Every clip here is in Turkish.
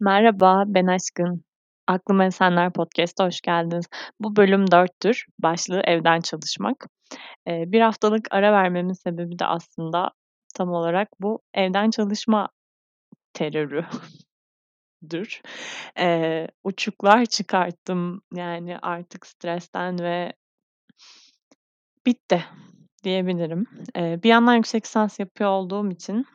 Merhaba, ben Aşkın. Aklıma Esenler Podcast'a hoş geldiniz. Bu bölüm 4'tür. Başlığı evden çalışmak. Eee, 1 haftalık ara vermemin sebebi de aslında tam olarak bu evden çalışma terörüdür. Eee, uçuklar çıkarttım. Yani artık stresten ve bitti diyebilirim. Eee, bir yandan yüksek lisans yapıyor olduğum için,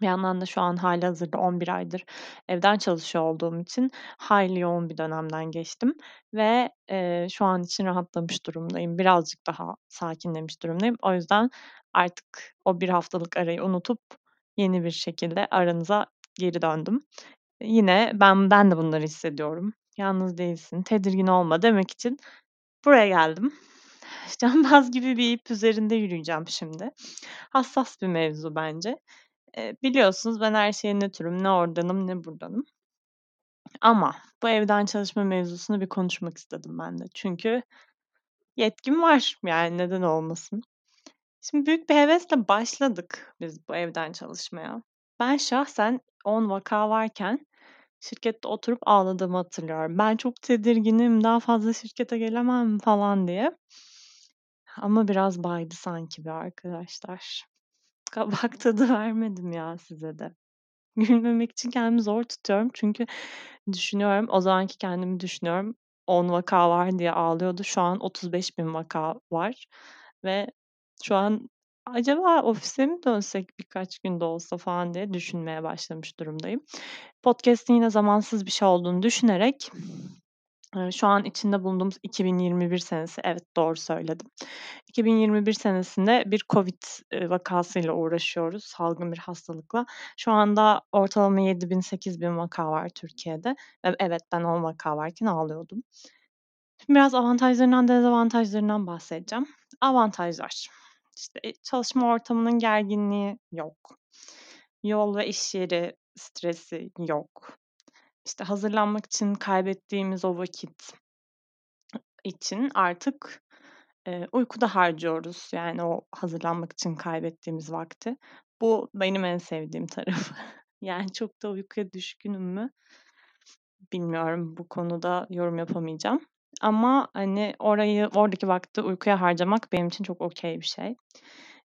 bir yandan da şu an hâlihazırda 11 aydır evden çalışıyor olduğum için hayli yoğun bir dönemden geçtim ve, eee, şu an için rahatlamış durumdayım. Birazcık daha sakinlemiş durumdayım. O yüzden artık o 1 haftalık arayı unutup yeni bir şekilde aranıza geri döndüm. Yine ben ben de bunları hissediyorum. Yalnız değilsin, tedirgin olma demek için buraya geldim. Cambaz gibi bir ip üzerinde yürüyeceğim şimdi. Hassas bir mevzu bence. Eee, biliyorsunuz ben her şeye nötrüm. Ne oradanım ne buradanım. Ama bu evden çalışma mevzusunu bir konuşmak istedim ben de. Çünkü yetkim var. Yani neden olmasın? Şimdi büyük bir hevesle başladık biz bu evden çalışmaya. Ben şahsen 10 vaka varken şirkette oturup ağladığımı hatırlıyorum. Ben çok tedirginim, daha fazla şirkete gelemem falan diye. Ama biraz baydı sanki be arkadaşlar. Kabak tadı vermedim ya size de. Gülmemek için kendimi zor tutuyorum çünkü düşünüyorum, o zamanki kendimi düşünüyorum. 10 vaka var diye ağlıyordu. Şu an 35.000 vaka var ve şu an acaba ofise mi dönsek birkaç gün de olsa falan diye düşünmeye başlamış durumdayım. Podcast'in yine zamansız bir şey olduğunu düşünerek, şu an içinde bulunduğumuz 2021 senesi, evet doğru söyledim. 2021 senesinde bir COVID, vakasıyla uğraşıyoruz, salgın bir hastalıkla. Şu anda ortalama 7.000-8.000 vaka var Türkiye'de ve evet ben 10 vaka varken ağlıyordum. Biraz avantajlarından, dezavantajlarından bahsedeceğim. Avantajlar: İşte, eee, çalışma ortamının gerginliği yok. Yol ve iş yeri stresi yok. İşte, hazırlanmak için kaybettiğimiz o vakit için artık, eee, uykuda harcıyoruz, yani o hazırlanmak için kaybettiğimiz vakti. Bu benim en sevdiğim tarafı. Yani çok da uykuya düşkünüm mü? Bilmiyorum. Bu konuda yorum yapamayacağım ama, hani, orayı oradaki vakti uykuya harcamak benim için çok okay bir şey.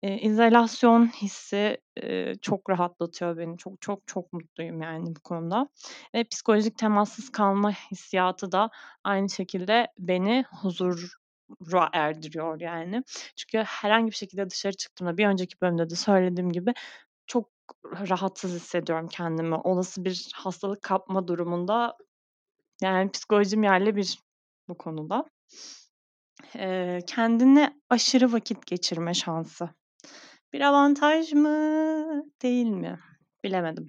Eee, izolasyon hissi, eee, çok rahatlatıyor beni. Çok, çok, çok mutluyum yani bu konuda ve psikolojik temassız kalma hissiyatı da aynı şekilde beni huzura erdiriyor yani. Çünkü herhangi bir şekilde dışarı çıktığımda, bir önceki bölümde de söylediğim gibi çok rahatsız hissediyorum kendimi. Olası bir hastalık kapma durumunda, yani psikolojim yerle bir bu konuda. Eee, kendine aşırı vakit geçirme şansı. Bir avantaj mı, değil mi? Bilemedim.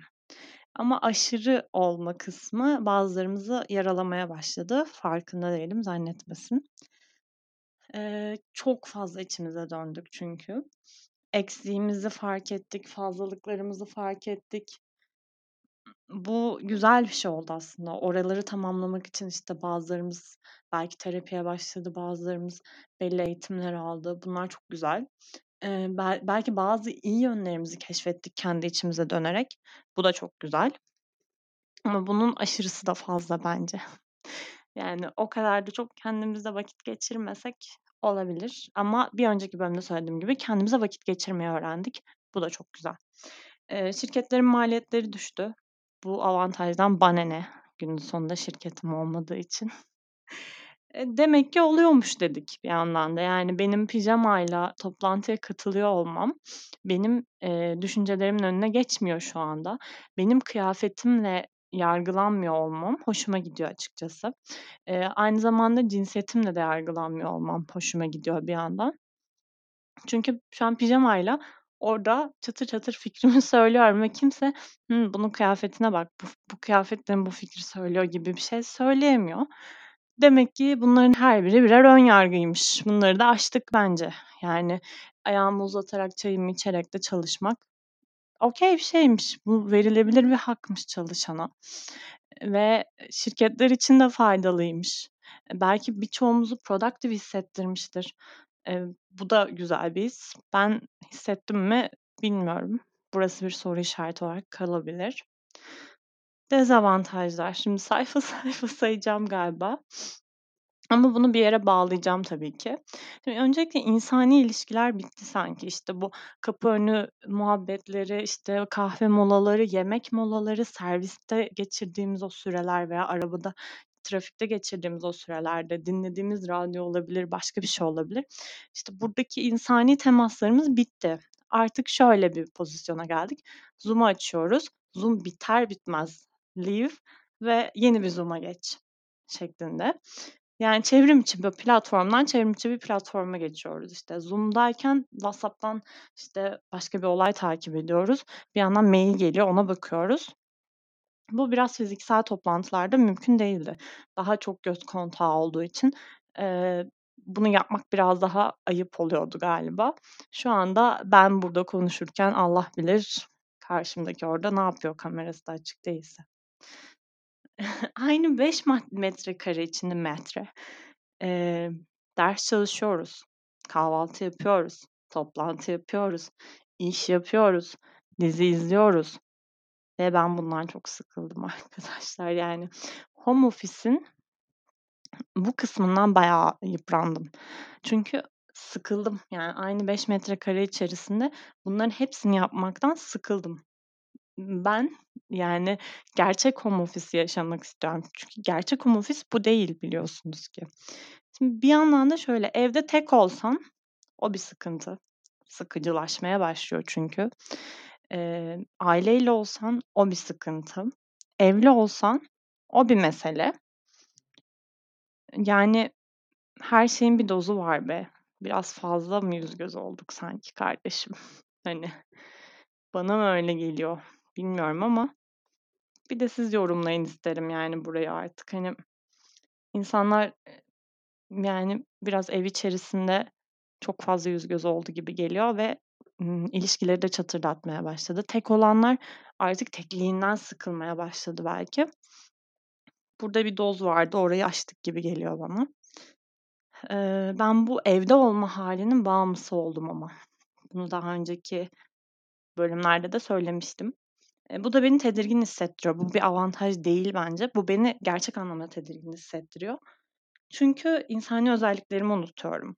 Ama aşırı olma kısmı bazılarımızı yaralamaya başladı. Farkında değilim, zannetmesin. Eee, çok fazla içimize döndük çünkü. Eksiğimizi fark ettik, fazlalıklarımızı fark ettik. Bu güzel bir şey oldu aslında. Oraları tamamlamak için, işte, bazılarımız belki terapiye başladı, bazılarımız belli eğitimler aldı. Bunlar çok güzel. Belki bazı iyi yönlerimizi keşfettik kendi içimize dönerek. Bu da çok güzel. Ama bunun aşırısı da fazla bence. Yani o kadar da çok kendimizle vakit geçirmesek olabilir ama bir önceki bölümde söylediğim gibi kendimize vakit geçirmeyi öğrendik. Bu da çok güzel. Şirketlerin maliyetleri düştü. Bu avantajdan bana ne? Günün sonunda şirketim olmadığı için. Eee, demek ki oluyormuş dedik bir yandan da. Yani benim pijamayla toplantıya katılıyor olmam benim, eee, düşüncelerimin önüne geçmiyor şu anda. Benim kıyafetimle yargılanmıyor olmam hoşuma gidiyor açıkçası. Eee, aynı zamanda cinsiyetimle de yargılanmıyor olmam hoşuma gidiyor bir yandan. Çünkü şu an pijamayla orada çatır çatır fikrimi söylüyorum ve kimse, "Hımm, bunun kıyafetine bak, bu bu kıyafetle mi bu fikri söylüyor?" gibi bir şey söyleyemiyor. Demek ki bunların her biri birer ön yargıymış. Bunları da aştık bence. Yani ayağımı uzatarak, çayımı içerek de çalışmak okay bir şeymiş. Bu verilebilir bir hakmış çalışana ve şirketler için de faydalıymış. E, belki birçoğumuzu productive hissettirmiştir. Eee, bu da güzel bir his. Ben hissettim mi bilmiyorum. Burası bir soru işareti olarak kalabilir. Dezavantajlar. Şimdi sayfa sayfa sayacağım galiba. Ama bunu bir yere bağlayacağım tabii ki. Şimdi öncelikle insani ilişkiler bitti sanki. İşte bu kapı önü muhabbetleri, işte kahve molaları, yemek molaları, serviste geçirdiğimiz o süreler veya arabada, trafikte geçirdiğimiz o sürelerde dinlediğimiz radyo olabilir, başka bir şey olabilir. İşte buradaki insani temaslarımız bitti. Artık şöyle bir pozisyona geldik. Zoom'u açıyoruz. Zoom biter bitmez leave ve yeni bir Zoom'a geç şeklinde. Yani çevrim içi bir platformdan çevrim içi bir platforma geçiyoruz. İşte Zoom'dayken WhatsApp'tan işte başka bir olay takip ediyoruz. Bir yandan mail geliyor, ona bakıyoruz. Bu biraz fiziksel toplantılarda mümkün değildi. Daha çok göz kontağı olduğu için eee, bunu yapmak biraz daha ayıp oluyordu galiba. Şu anda ben burada konuşurken Allah bilir karşımdaki orada ne yapıyor kamerası da açık değilse. Aynı 5 metrekare içinde metre. Eee, ders çalışıyoruz, kahvaltı yapıyoruz, toplantı yapıyoruz, iş yapıyoruz, dizi izliyoruz ve ben bundan çok sıkıldım arkadaşlar. Yani home office'in bu kısmından bayağı yıprandım. Çünkü sıkıldım. Yani aynı 5 metrekare içerisinde bunların hepsini yapmaktan sıkıldım. Ben, yani, gerçek home office yaşamak istiyorum. Çünkü gerçek home office bu değil biliyorsunuz ki. Şimdi bir yandan da şöyle, evde tek olsam o bir sıkıntı. Sıkıcılaşmaya başlıyor çünkü. Eee, aileyle olsan o bir sıkıntı. Evli olsan o bir mesele. Yani, her şeyin bir dozu var be. Biraz fazla mı yüz göz olduk sanki kardeşim? Hani, bana mı öyle geliyor bilmiyorum ama bir de siz yorumlayın isterim yani burayı artık. Hani, insanlar, yani, biraz ev içerisinde çok fazla yüz göz oldu gibi geliyor ve, ilişkileri de çatırdatmaya başladı. Tek olanlar artık tekliğinden sıkılmaya başladı belki. Burada bir doz vardı, orayı aştık gibi geliyor bana. Ben bu evde olma hâlinin bağımlısı oldum ama. Bunu daha önceki bölümlerde de söylemiştim. Eee, bu da beni tedirgin hissettiriyor. Bu bir avantaj değil bence. Bu beni gerçek anlamda tedirgin hissettiriyor. Çünkü insani özelliklerimi unutuyorum.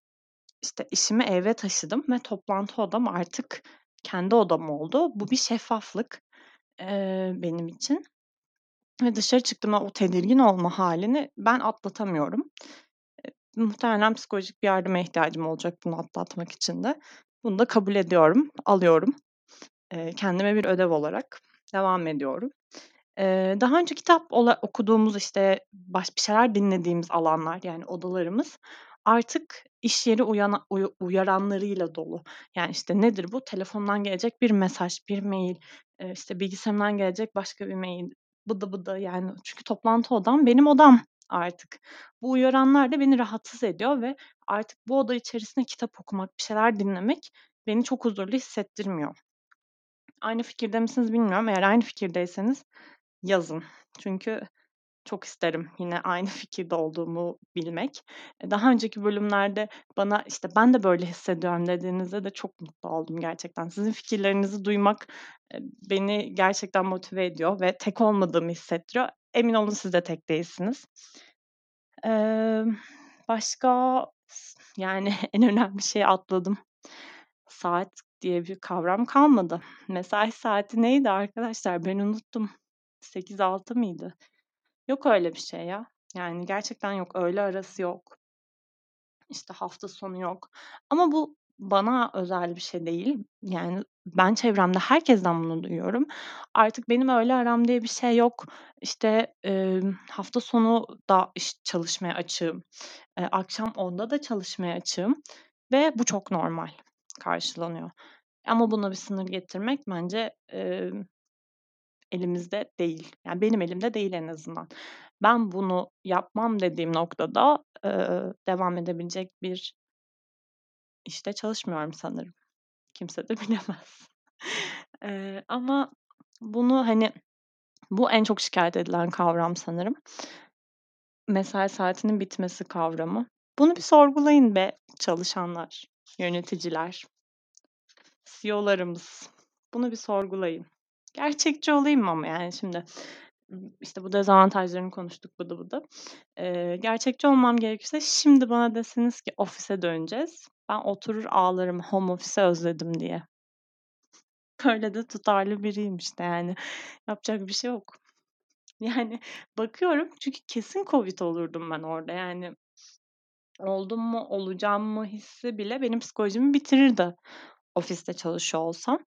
İşte, işimi eve taşıdım ve toplantı odam artık kendi odam oldu. Bu bir şeffaflık, eee, benim için ve dışarı çıktığımda o tedirgin olma hâlini ben atlatamıyorum. Eee, muhtemelen psikolojik bir yardıma ihtiyacım olacak bunu atlatmak için de. Bunu da kabul ediyorum, alıyorum. Eee, kendime bir ödev olarak devam ediyorum. Eee, daha önce kitap ola okuduğumuz, işte, baş bir şeyler dinlediğimiz alanlar, yani odalarımız artık iş yeri uyana uyu uyaranlarıyla dolu. Yani, işte, nedir bu? Telefondan gelecek bir mesaj, bir mail, eee, işte, bilgisayarımdan gelecek başka bir mail, bıdı bıdı, yani, çünkü toplantı odam benim odam artık. Bu uyaranlar da beni rahatsız ediyor ve artık bu oda içerisinde kitap okumak, bir şeyler dinlemek beni çok huzurlu hissettirmiyor. Aynı fikirde misiniz bilmiyorum. Eğer aynı fikirdeyseniz yazın. Çünkü çok isterim yine aynı fikirde olduğumu bilmek. Eee, daha önceki bölümlerde bana, işte, "Ben de böyle hissediyorum." dediğinizde de çok mutlu oldum gerçekten. Sizin fikirlerinizi duymak, eee, beni gerçekten motive ediyor ve tek olmadığımı hissettiriyor. Emin olun siz de tek değilsiniz. Emm, başka yani en önemli şeyi atladım. Saat diye bir kavram kalmadı. Mesai saati neydi arkadaşlar? Ben unuttum. 8-6 mıydı? Yok öyle bir şey ya. Yani gerçekten yok. Öğle arası yok. İşte, hafta sonu yok. Ama bu bana özel bir şey değil. Yani ben çevremde herkesten bunu duyuyorum. Artık benim öğle aram diye bir şey yok. İşte, emm, hafta sonu da iş çalışmaya açığım. Eee, akşam 10'da da çalışmaya açığım ve bu çok normal karşılanıyor. Ama buna bir sınır getirmek bence, emm, elimizde değil. Yani benim elimde değil en azından. Ben bunu yapmam dediğim noktada, eee, devam edebilecek bir işte çalışmıyorum sanırım. Kimse de bilemez. Eee, ama bunu, hani, bu en çok şikâyet edilen kavram sanırım. Mesai saatinin bitmesi kavramı. Bunu bir sorgulayın be çalışanlar, yöneticiler, CEO'larımız. Bunu bir sorgulayın. Gerçekçi olayım ama yani şimdi işte, bu dezavantajlarını konuştuk bıdı bıdı. Eee, gerçekçi olmam gerekirse şimdi bana deseniz ki ofise döneceğiz, ben oturur ağlarım home office'i özledim diye. Öyle de tutarlı biriyim işte yani. Yapacak bir şey yok. Yani bakıyorum çünkü kesin COVID olurdum ben orada yani. Oldum mu, olacağım mı hissi bile benim psikolojimi bitirirdi ofiste çalışıyor olsam.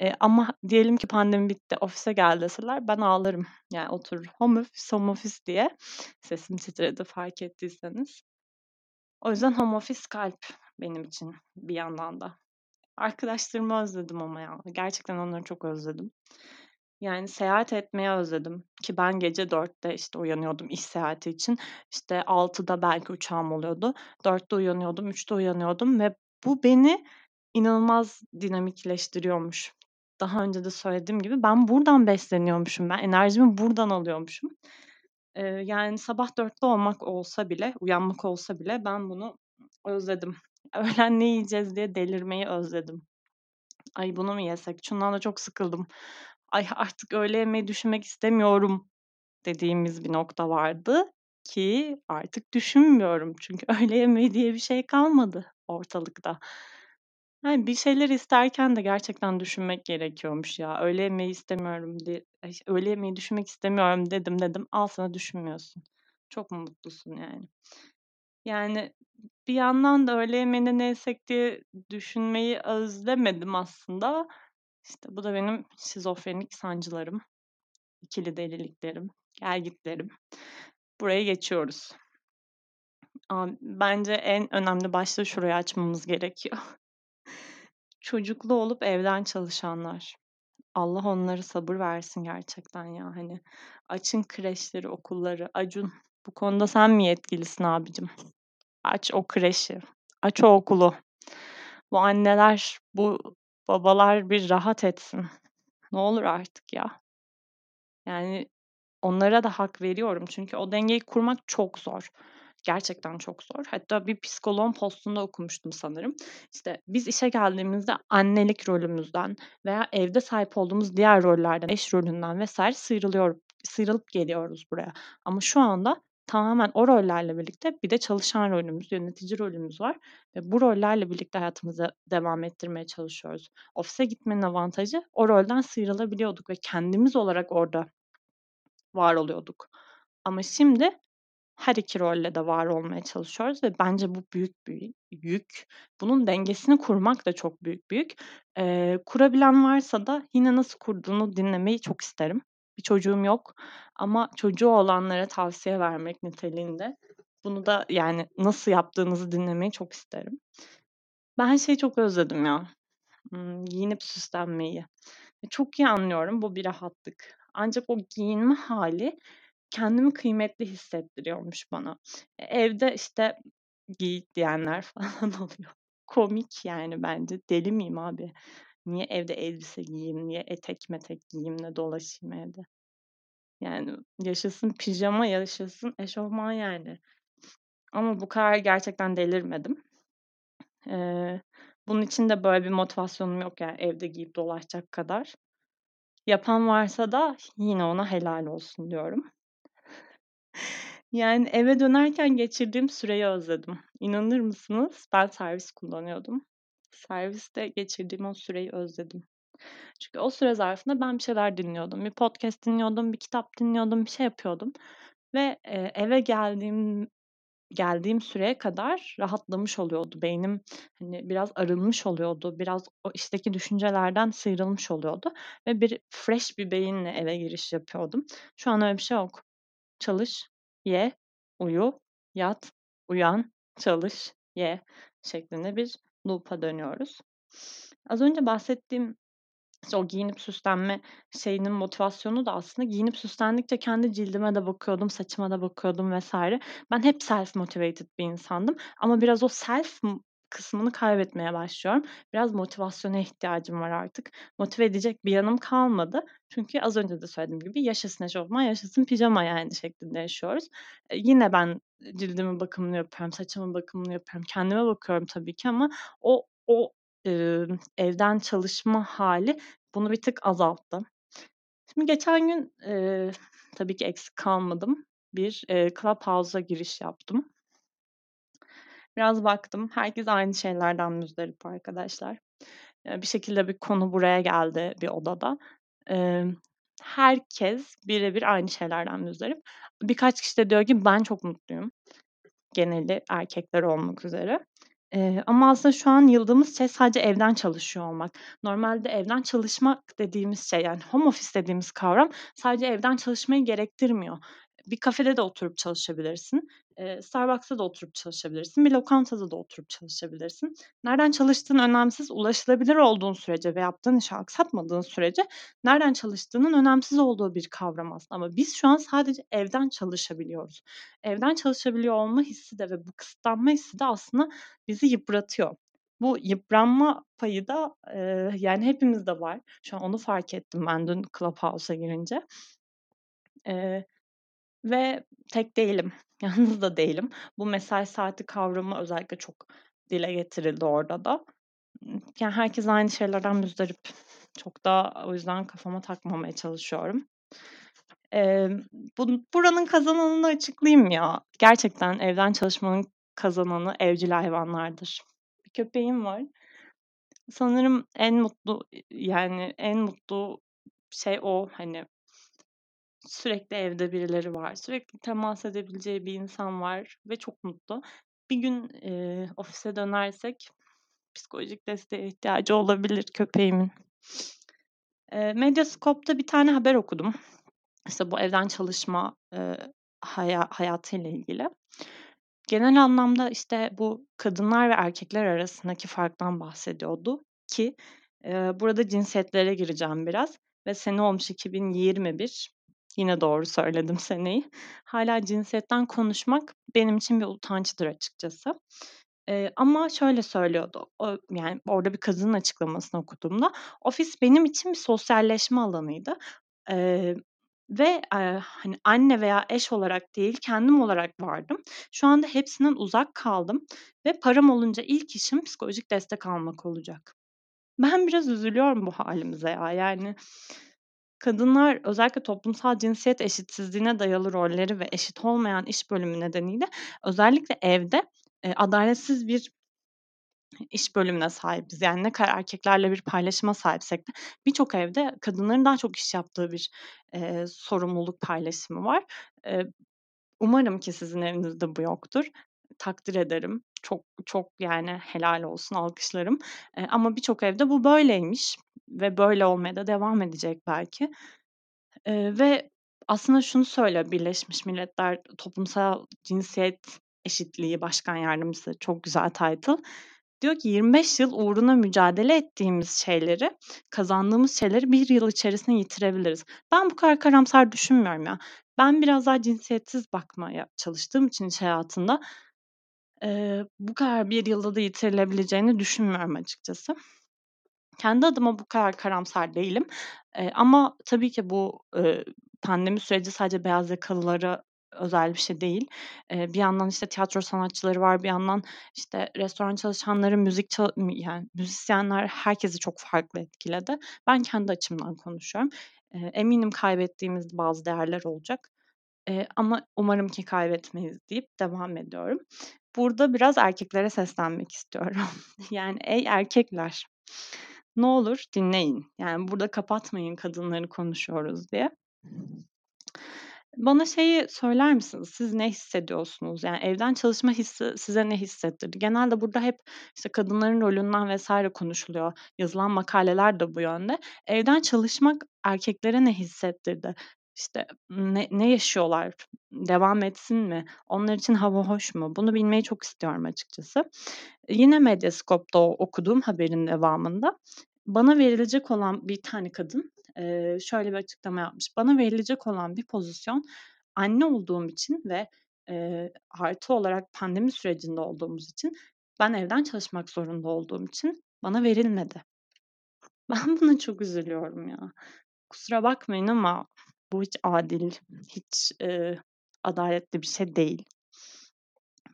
Eee, ama diyelim ki pandemi bitti, ofise gel deseler ben ağlarım. Yani oturur home office, home office diye. Sesim titredi fark ettiyseniz. O yüzden home office kalp benim için bir yandan da. Arkadaşlarımı özledim ama ya. Gerçekten onları çok özledim. Yani seyahat etmeyi özledim ki ben gece 4'te işte uyanıyordum iş seyahati için. İşte 6'da belki uçağım oluyordu. 4'te uyanıyordum, 3'te uyanıyordum ve bu beni inanılmaz dinamikleştiriyormuş. Daha önce de söylediğim gibi ben buradan besleniyormuşum. Ben enerjimi buradan alıyormuşum. Eee, yani sabah 4'te olmak olsa bile, uyanmak olsa bile ben bunu özledim. Öğlen ne yiyeceğiz diye delirmeyi özledim. Ay bunu mu yesek? Şundan da çok sıkıldım. Ay artık öğle yemeği düşünmek istemiyorum dediğimiz bir nokta vardı ki artık düşünmüyorum. Çünkü öğle yemeği diye bir şey kalmadı ortalıkta. Yani bir şeyler isterken de gerçekten düşünmek gerekiyormuş ya. Öğle yemeği istemiyorum diye, ay, öğle yemeği düşünmek istemiyorum dedim dedim. Al sana düşünmüyorsun. Çok mu mutlusun yani? Yani bir yandan da öğle yemeğinde ne yesek diye düşünmeyi özlemedim aslında. İşte bu da benim şizofrenik sancılarım, ikili deliliklerim, gelgitlerim. Buraya geçiyoruz. Bence en önemli başlığı şuraya açmamız gerekiyor. Çocuklu olup evden çalışanlar. Allah onlara sabır versin gerçekten ya. Hani açın kreşleri, okulları. Acun bu konuda sen mi yetkilisin abicim? Aç o kreşi, aç o okulu. Bu anneler, bu babalar bir rahat etsin. Ne olur artık ya. Yani onlara da hak veriyorum çünkü o dengeyi kurmak çok zor. Gerçekten çok zor. Hatta bir psikoloğun postunda okumuştum sanırım. İşte biz işe geldiğimizde annelik rolümüzden veya evde sahip olduğumuz diğer rollerden, eş rolünden vesaire sıyrılıyor, sıyrılıp geliyoruz buraya. Ama şu anda tamamen o rollerle birlikte bir de çalışan rolümüz, yönetici rolümüz var ve bu rollerle birlikte hayatımızı devam ettirmeye çalışıyoruz. Ofise gitmenin avantajı o rolden sıyrılabiliyorduk ve kendimiz olarak orada var oluyorduk. Ama şimdi her iki rolle de var olmaya çalışıyoruz ve bence bu büyük bir yük. Bunun dengesini kurmak da çok büyük bir yük. Eee, kurabilen varsa da yine nasıl kurduğunu dinlemeyi çok isterim. Bir çocuğum yok ama çocuğu olanlara tavsiye vermek niteliğinde. Bunu da yani nasıl yaptığınızı dinlemeyi çok isterim. Ben şeyi çok özledim ya, giyinip süslenmeyi. Çok iyi anlıyorum, bu bir rahatlık. Ancak o giyinme hâli kendimi kıymetli hissettiriyormuş bana. E, evde, işte, giy diyenler falan oluyor. Komik yani bence. Deli miyim abi? Niye evde elbise giyeyim, niye etek metek giyeyim de dolaşayım evde? Yani yaşasın pijama, yaşasın eşofman yani. Ama bu kadar gerçekten delirmedim. Eee, bunun için de böyle bir motivasyonum yok yani evde giyip dolaşacak kadar. Yapan varsa da yine ona helal olsun diyorum. Yani eve dönerken geçirdiğim süreyi özledim. İnanır mısınız? Ben servis kullanıyordum. Serviste geçirdiğim o süreyi özledim. Çünkü o süre zarfında ben bir şeyler dinliyordum. Bir podcast dinliyordum, bir kitap dinliyordum, bir şey yapıyordum ve, eee, eve geldiğim geldiğim süreye kadar rahatlamış oluyordu beynim. Hani, biraz arınmış oluyordu. Biraz o işteki düşüncelerden sıyrılmış oluyordu ve bir fresh bir beyinle eve giriş yapıyordum. Şu an öyle bir şey yok. Çalış, ye, uyu, yat, uyan, çalış, ye şeklinde bir loop'a dönüyoruz. Az önce bahsettiğim, işte, o giyinip süslenme şeyinin motivasyonu da aslında giyinip süslendikçe kendi cildime de bakıyordum, saçıma da bakıyordum vs. Ben hep self motivated bir insandım ama biraz o self kısmını kaybetmeye başlıyorum. Biraz motivasyona ihtiyacım var artık. Motive edecek bir yanım kalmadı. Çünkü az önce de söylediğim gibi yaşasın eşofman, yaşasın pijama yani şeklinde yaşıyoruz. Eee, yine ben cildimin bakımını yapıyorum, saçımın bakımını yapıyorum, kendime bakıyorum tabii ki ama o o, ımm, evden çalışma hâli bunu bir tık azalttı. Şimdi geçen gün, eee, tabii ki eksik kalmadım. Bir, eee, Clubhouse'a giriş yaptım. Biraz baktım, herkes aynı şeylerden muzdarip arkadaşlar. Bir şekilde bir konu buraya geldi bir odada. Herkes bire bir aynı şeylerden muzdarip. Birkaç kişi de diyor ki ben çok mutluyum. Geneli erkekler olmak üzere. Eee, ama aslında şu an yıldığımız şey sadece evden çalışıyor olmak. Normalde evden çalışmak dediğimiz şey, yani home office dediğimiz kavram sadece evden çalışmayı gerektirmiyor. Bir kafede de oturup çalışabilirsin. Starbucks'ta da oturup çalışabilirsin. Bir lokantada da oturup çalışabilirsin. Nereden çalıştığın önemsiz, ulaşılabilir olduğun sürece ve yaptığın işi aksatmadığın sürece nereden çalıştığının önemsiz olduğu bir kavram aslında ama biz şu an sadece evden çalışabiliyoruz. Evden çalışabiliyor olma hissi de ve bu kısıtlanma hissi de aslında bizi yıpratıyor. Bu yıpranma payı da, eee, yani hepimizde var. Şu an onu fark ettim ben dün Clubhouse'a girince. Eee, ve tek değilim, yalnız da değilim. Bu mesai saati kavramı özellikle çok dile getirildi orada da. Yani herkes aynı şeylerden muzdarip. Çok da o yüzden kafama takmamaya çalışıyorum. Emm, bun buranın kazananını açıklayayım ya. Gerçekten evden çalışmanın kazananı evcil hayvanlardır. Bir köpeğim var. Sanırım en mutlu, yani en mutlu şey o, hani. Sürekli evde birileri var. Sürekli temas edebileceği bir insan var ve çok mutlu. Bir gün, eee, ofise dönersek psikolojik desteğe ihtiyacı olabilir köpeğimin. Eee, Medyascope'da bir tane haber okudum. İşte bu evden çalışma, eee, haya hayatıyla ilgili. Genel anlamda, işte, bu kadınlar ve erkekler arasındaki farktan bahsediyordu ki, eee, burada cinsiyetlere gireceğim biraz ve sene olmuş 2021. Yine doğru söyledim seneyi. Hâlâ cinsiyetten konuşmak benim için bir utançtır açıkçası. Eee, ama şöyle söylüyordu, o yani orada bir kadının açıklamasını okuduğumda, ofis benim için bir sosyalleşme alanıydı, eee, ve, eee, hani, anne veya eş olarak değil, kendim olarak vardım. Şu anda hepsinden uzak kaldım ve param olunca ilk işim psikolojik destek almak olacak. Ben biraz üzülüyorum bu hâlimize ya. Yani kadınlar özellikle toplumsal cinsiyet eşitsizliğine dayalı rolleri ve eşit olmayan iş bölümü nedeniyle özellikle evde, eee, adaletsiz bir iş bölümüne sahibiz. Yani ne kadar erkeklerle bir paylaşıma sahipsek de birçok evde kadınların daha çok iş yaptığı bir, eee, sorumluluk paylaşımı var. Eee, umarım ki sizin evinizde bu yoktur. Takdir ederim. Çok çok yani helal olsun, alkışlarım. Eee, ama birçok evde bu böyleymiş ve böyle olmaya da devam edecek belki. Eee, ve aslında şunu söylüyor Birleşmiş Milletler Toplumsal Cinsiyet Eşitliği Başkan Yardımcısı, çok güzel title. Diyor ki 25 yıl uğruna mücadele ettiğimiz şeyleri, kazandığımız şeyleri 1 yıl içerisinde yitirebiliriz. Ben bu kadar karamsar düşünmüyorum ya. Ben biraz daha cinsiyetsiz bakmaya çalıştığım için iş hayatında, eee, bu kadar 1 yılda da yitirilebileceğini düşünmüyorum açıkçası. Kendi adıma bu kadar karamsar değilim. Eee, ama tabii ki bu, eee, pandemi süreci sadece beyaz yakalılara özel bir şey değil. Eee, bir yandan, işte, tiyatro sanatçıları var, bir yandan, işte, restoran çalışanları, müzik ça yani müzisyenler herkesi çok farklı etkiledi. Ben kendi açımdan konuşuyorum. Eee, eminim kaybettiğimiz bazı değerler olacak, eee, ama umarım ki kaybetmeyiz deyip devam ediyorum. Burada biraz erkeklere seslenmek istiyorum. Yani ey erkekler, ne olur dinleyin. Yani burada kapatmayın kadınları konuşuyoruz diye. Bana şeyi söyler misiniz? Siz ne hissediyorsunuz? Yani evden çalışma hissi size ne hissettirdi? Genelde burada hep, işte, kadınların rolünden vs. konuşuluyor. Yazılan makaleler de bu yönde. Evden çalışmak erkeklere ne hissettirdi? İşte, ne ne yaşıyorlar? Devam etsin mi? Onlar için hava hoş mu? Bunu bilmeyi çok istiyorum açıkçası. Yine Medyascope'da okuduğum haberin devamında bana verilecek olan bir tane kadın, şöyle bir açıklama yapmış. Bana verilecek olan bir pozisyon anne olduğum için ve, artı olarak pandemi sürecinde olduğumuz için ben evden çalışmak zorunda olduğum için bana verilmedi. Ben buna çok üzülüyorum ya. Kusura bakmayın ama bu hiç adil, hiç, eee, adaletli bir şey değil.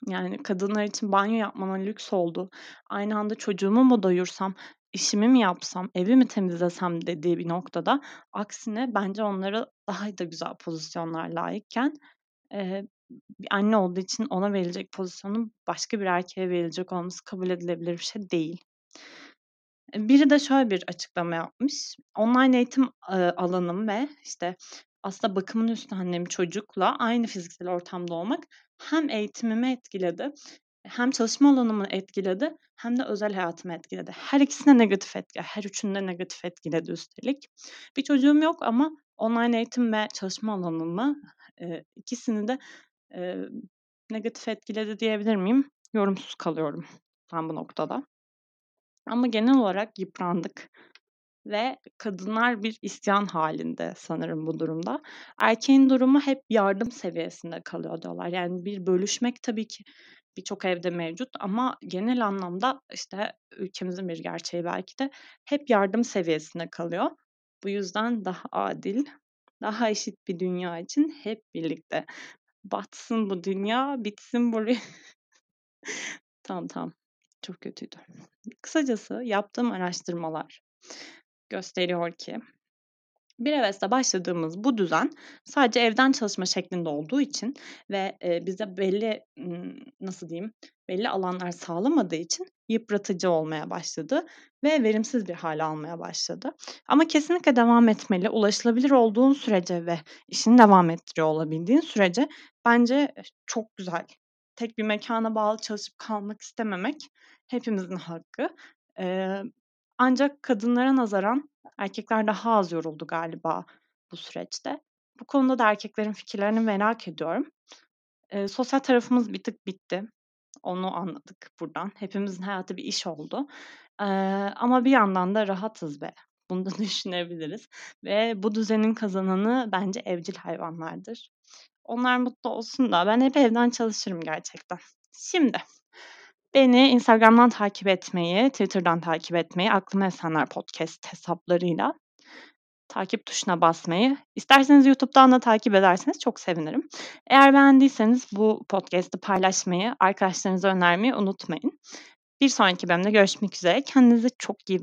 Yani kadınlar için banyo yapmanın lüks olduğu, aynı anda çocuğumu mu doyursam, işimi mi yapsam, evi mi temizlesem dediği bir noktada aksine bence onlara daha da güzel pozisyonlar layıkken, eee, bir anne olduğu için ona verilecek pozisyonun başka bir erkeğe verilecek olması kabul edilebilir bir şey değil. Eee, biri de şöyle bir açıklama yapmış. Online eğitim, eee, alanım ve, işte, aslında bakımını üstlendiğim çocukla aynı fiziksel ortamda olmak hem eğitimimi etkiledi, hem çalışma alanımı etkiledi hem de özel hayatımı etkiledi. Her ikisine negatif etki her üçünü de negatif etkiledi üstelik. Bir çocuğum yok ama online eğitim ve çalışma alanımı, eee, ikisini de, eee, negatif etkiledi diyebilir miyim? Yorumsuz kalıyorum ben bu noktada. Ama genel olarak yıprandık ve kadınlar bir isyan hâlinde sanırım bu durumda. Erkeğin durumu hep yardım seviyesinde kalıyor diyorlar. Yani bir bölüşmek tabii ki birçok evde mevcut ama genel anlamda, işte, ülkemizin bir gerçeği belki de hep yardım seviyesinde kalıyor. Bu yüzden daha adil, daha eşit bir dünya için hep birlikte batsın bu dünya, bitsin bu Tamam, tamam. Çok kötüydü. Kısacası yaptığım araştırmalar gösteriyor ki bir hevesle başladığımız bu düzen sadece evden çalışma şeklinde olduğu için ve, bize belli, nasıl diyeyim, belli alanlar sağlamadığı için yıpratıcı olmaya başladı ve verimsiz bir hâl almaya başladı. Ama kesinlikle devam etmeli. Ulaşılabilir olduğun sürece ve işini devam ettiriyor olabildiğin sürece bence eş çok güzel. Tek bir mekâna bağlı çalışıp kalmak istememek hepimizin hakkı. Eee, ancak kadınlara nazaran erkekler daha az yoruldu galiba bu süreçte. Bu konuda da erkeklerin fikirlerini merak ediyorum. Eee, sosyal tarafımız bir tık bitti. Onu anladık buradan. Hepimizin hayatı bir iş oldu. Eee, ama bir yandan da rahatız be. Bunu da düşünebiliriz ve bu düzenin kazananı bence evcil hayvanlardır. Onlar mutlu olsun da ben hep evden çalışırım gerçekten. Şimdi, beni Instagram'dan takip etmeyi, Twitter'dan takip etmeyi, Aklıma Esenler Podcast hesaplarıyla takip tuşuna basmayı, isterseniz YouTube'dan da takip ederseniz çok sevinirim. Eğer beğendiyseniz bu podcast'ı paylaşmayı, arkadaşlarınıza önermeyi unutmayın. Bir sonraki bölümde görüşmek üzere. Kendinize çok iyi bakın.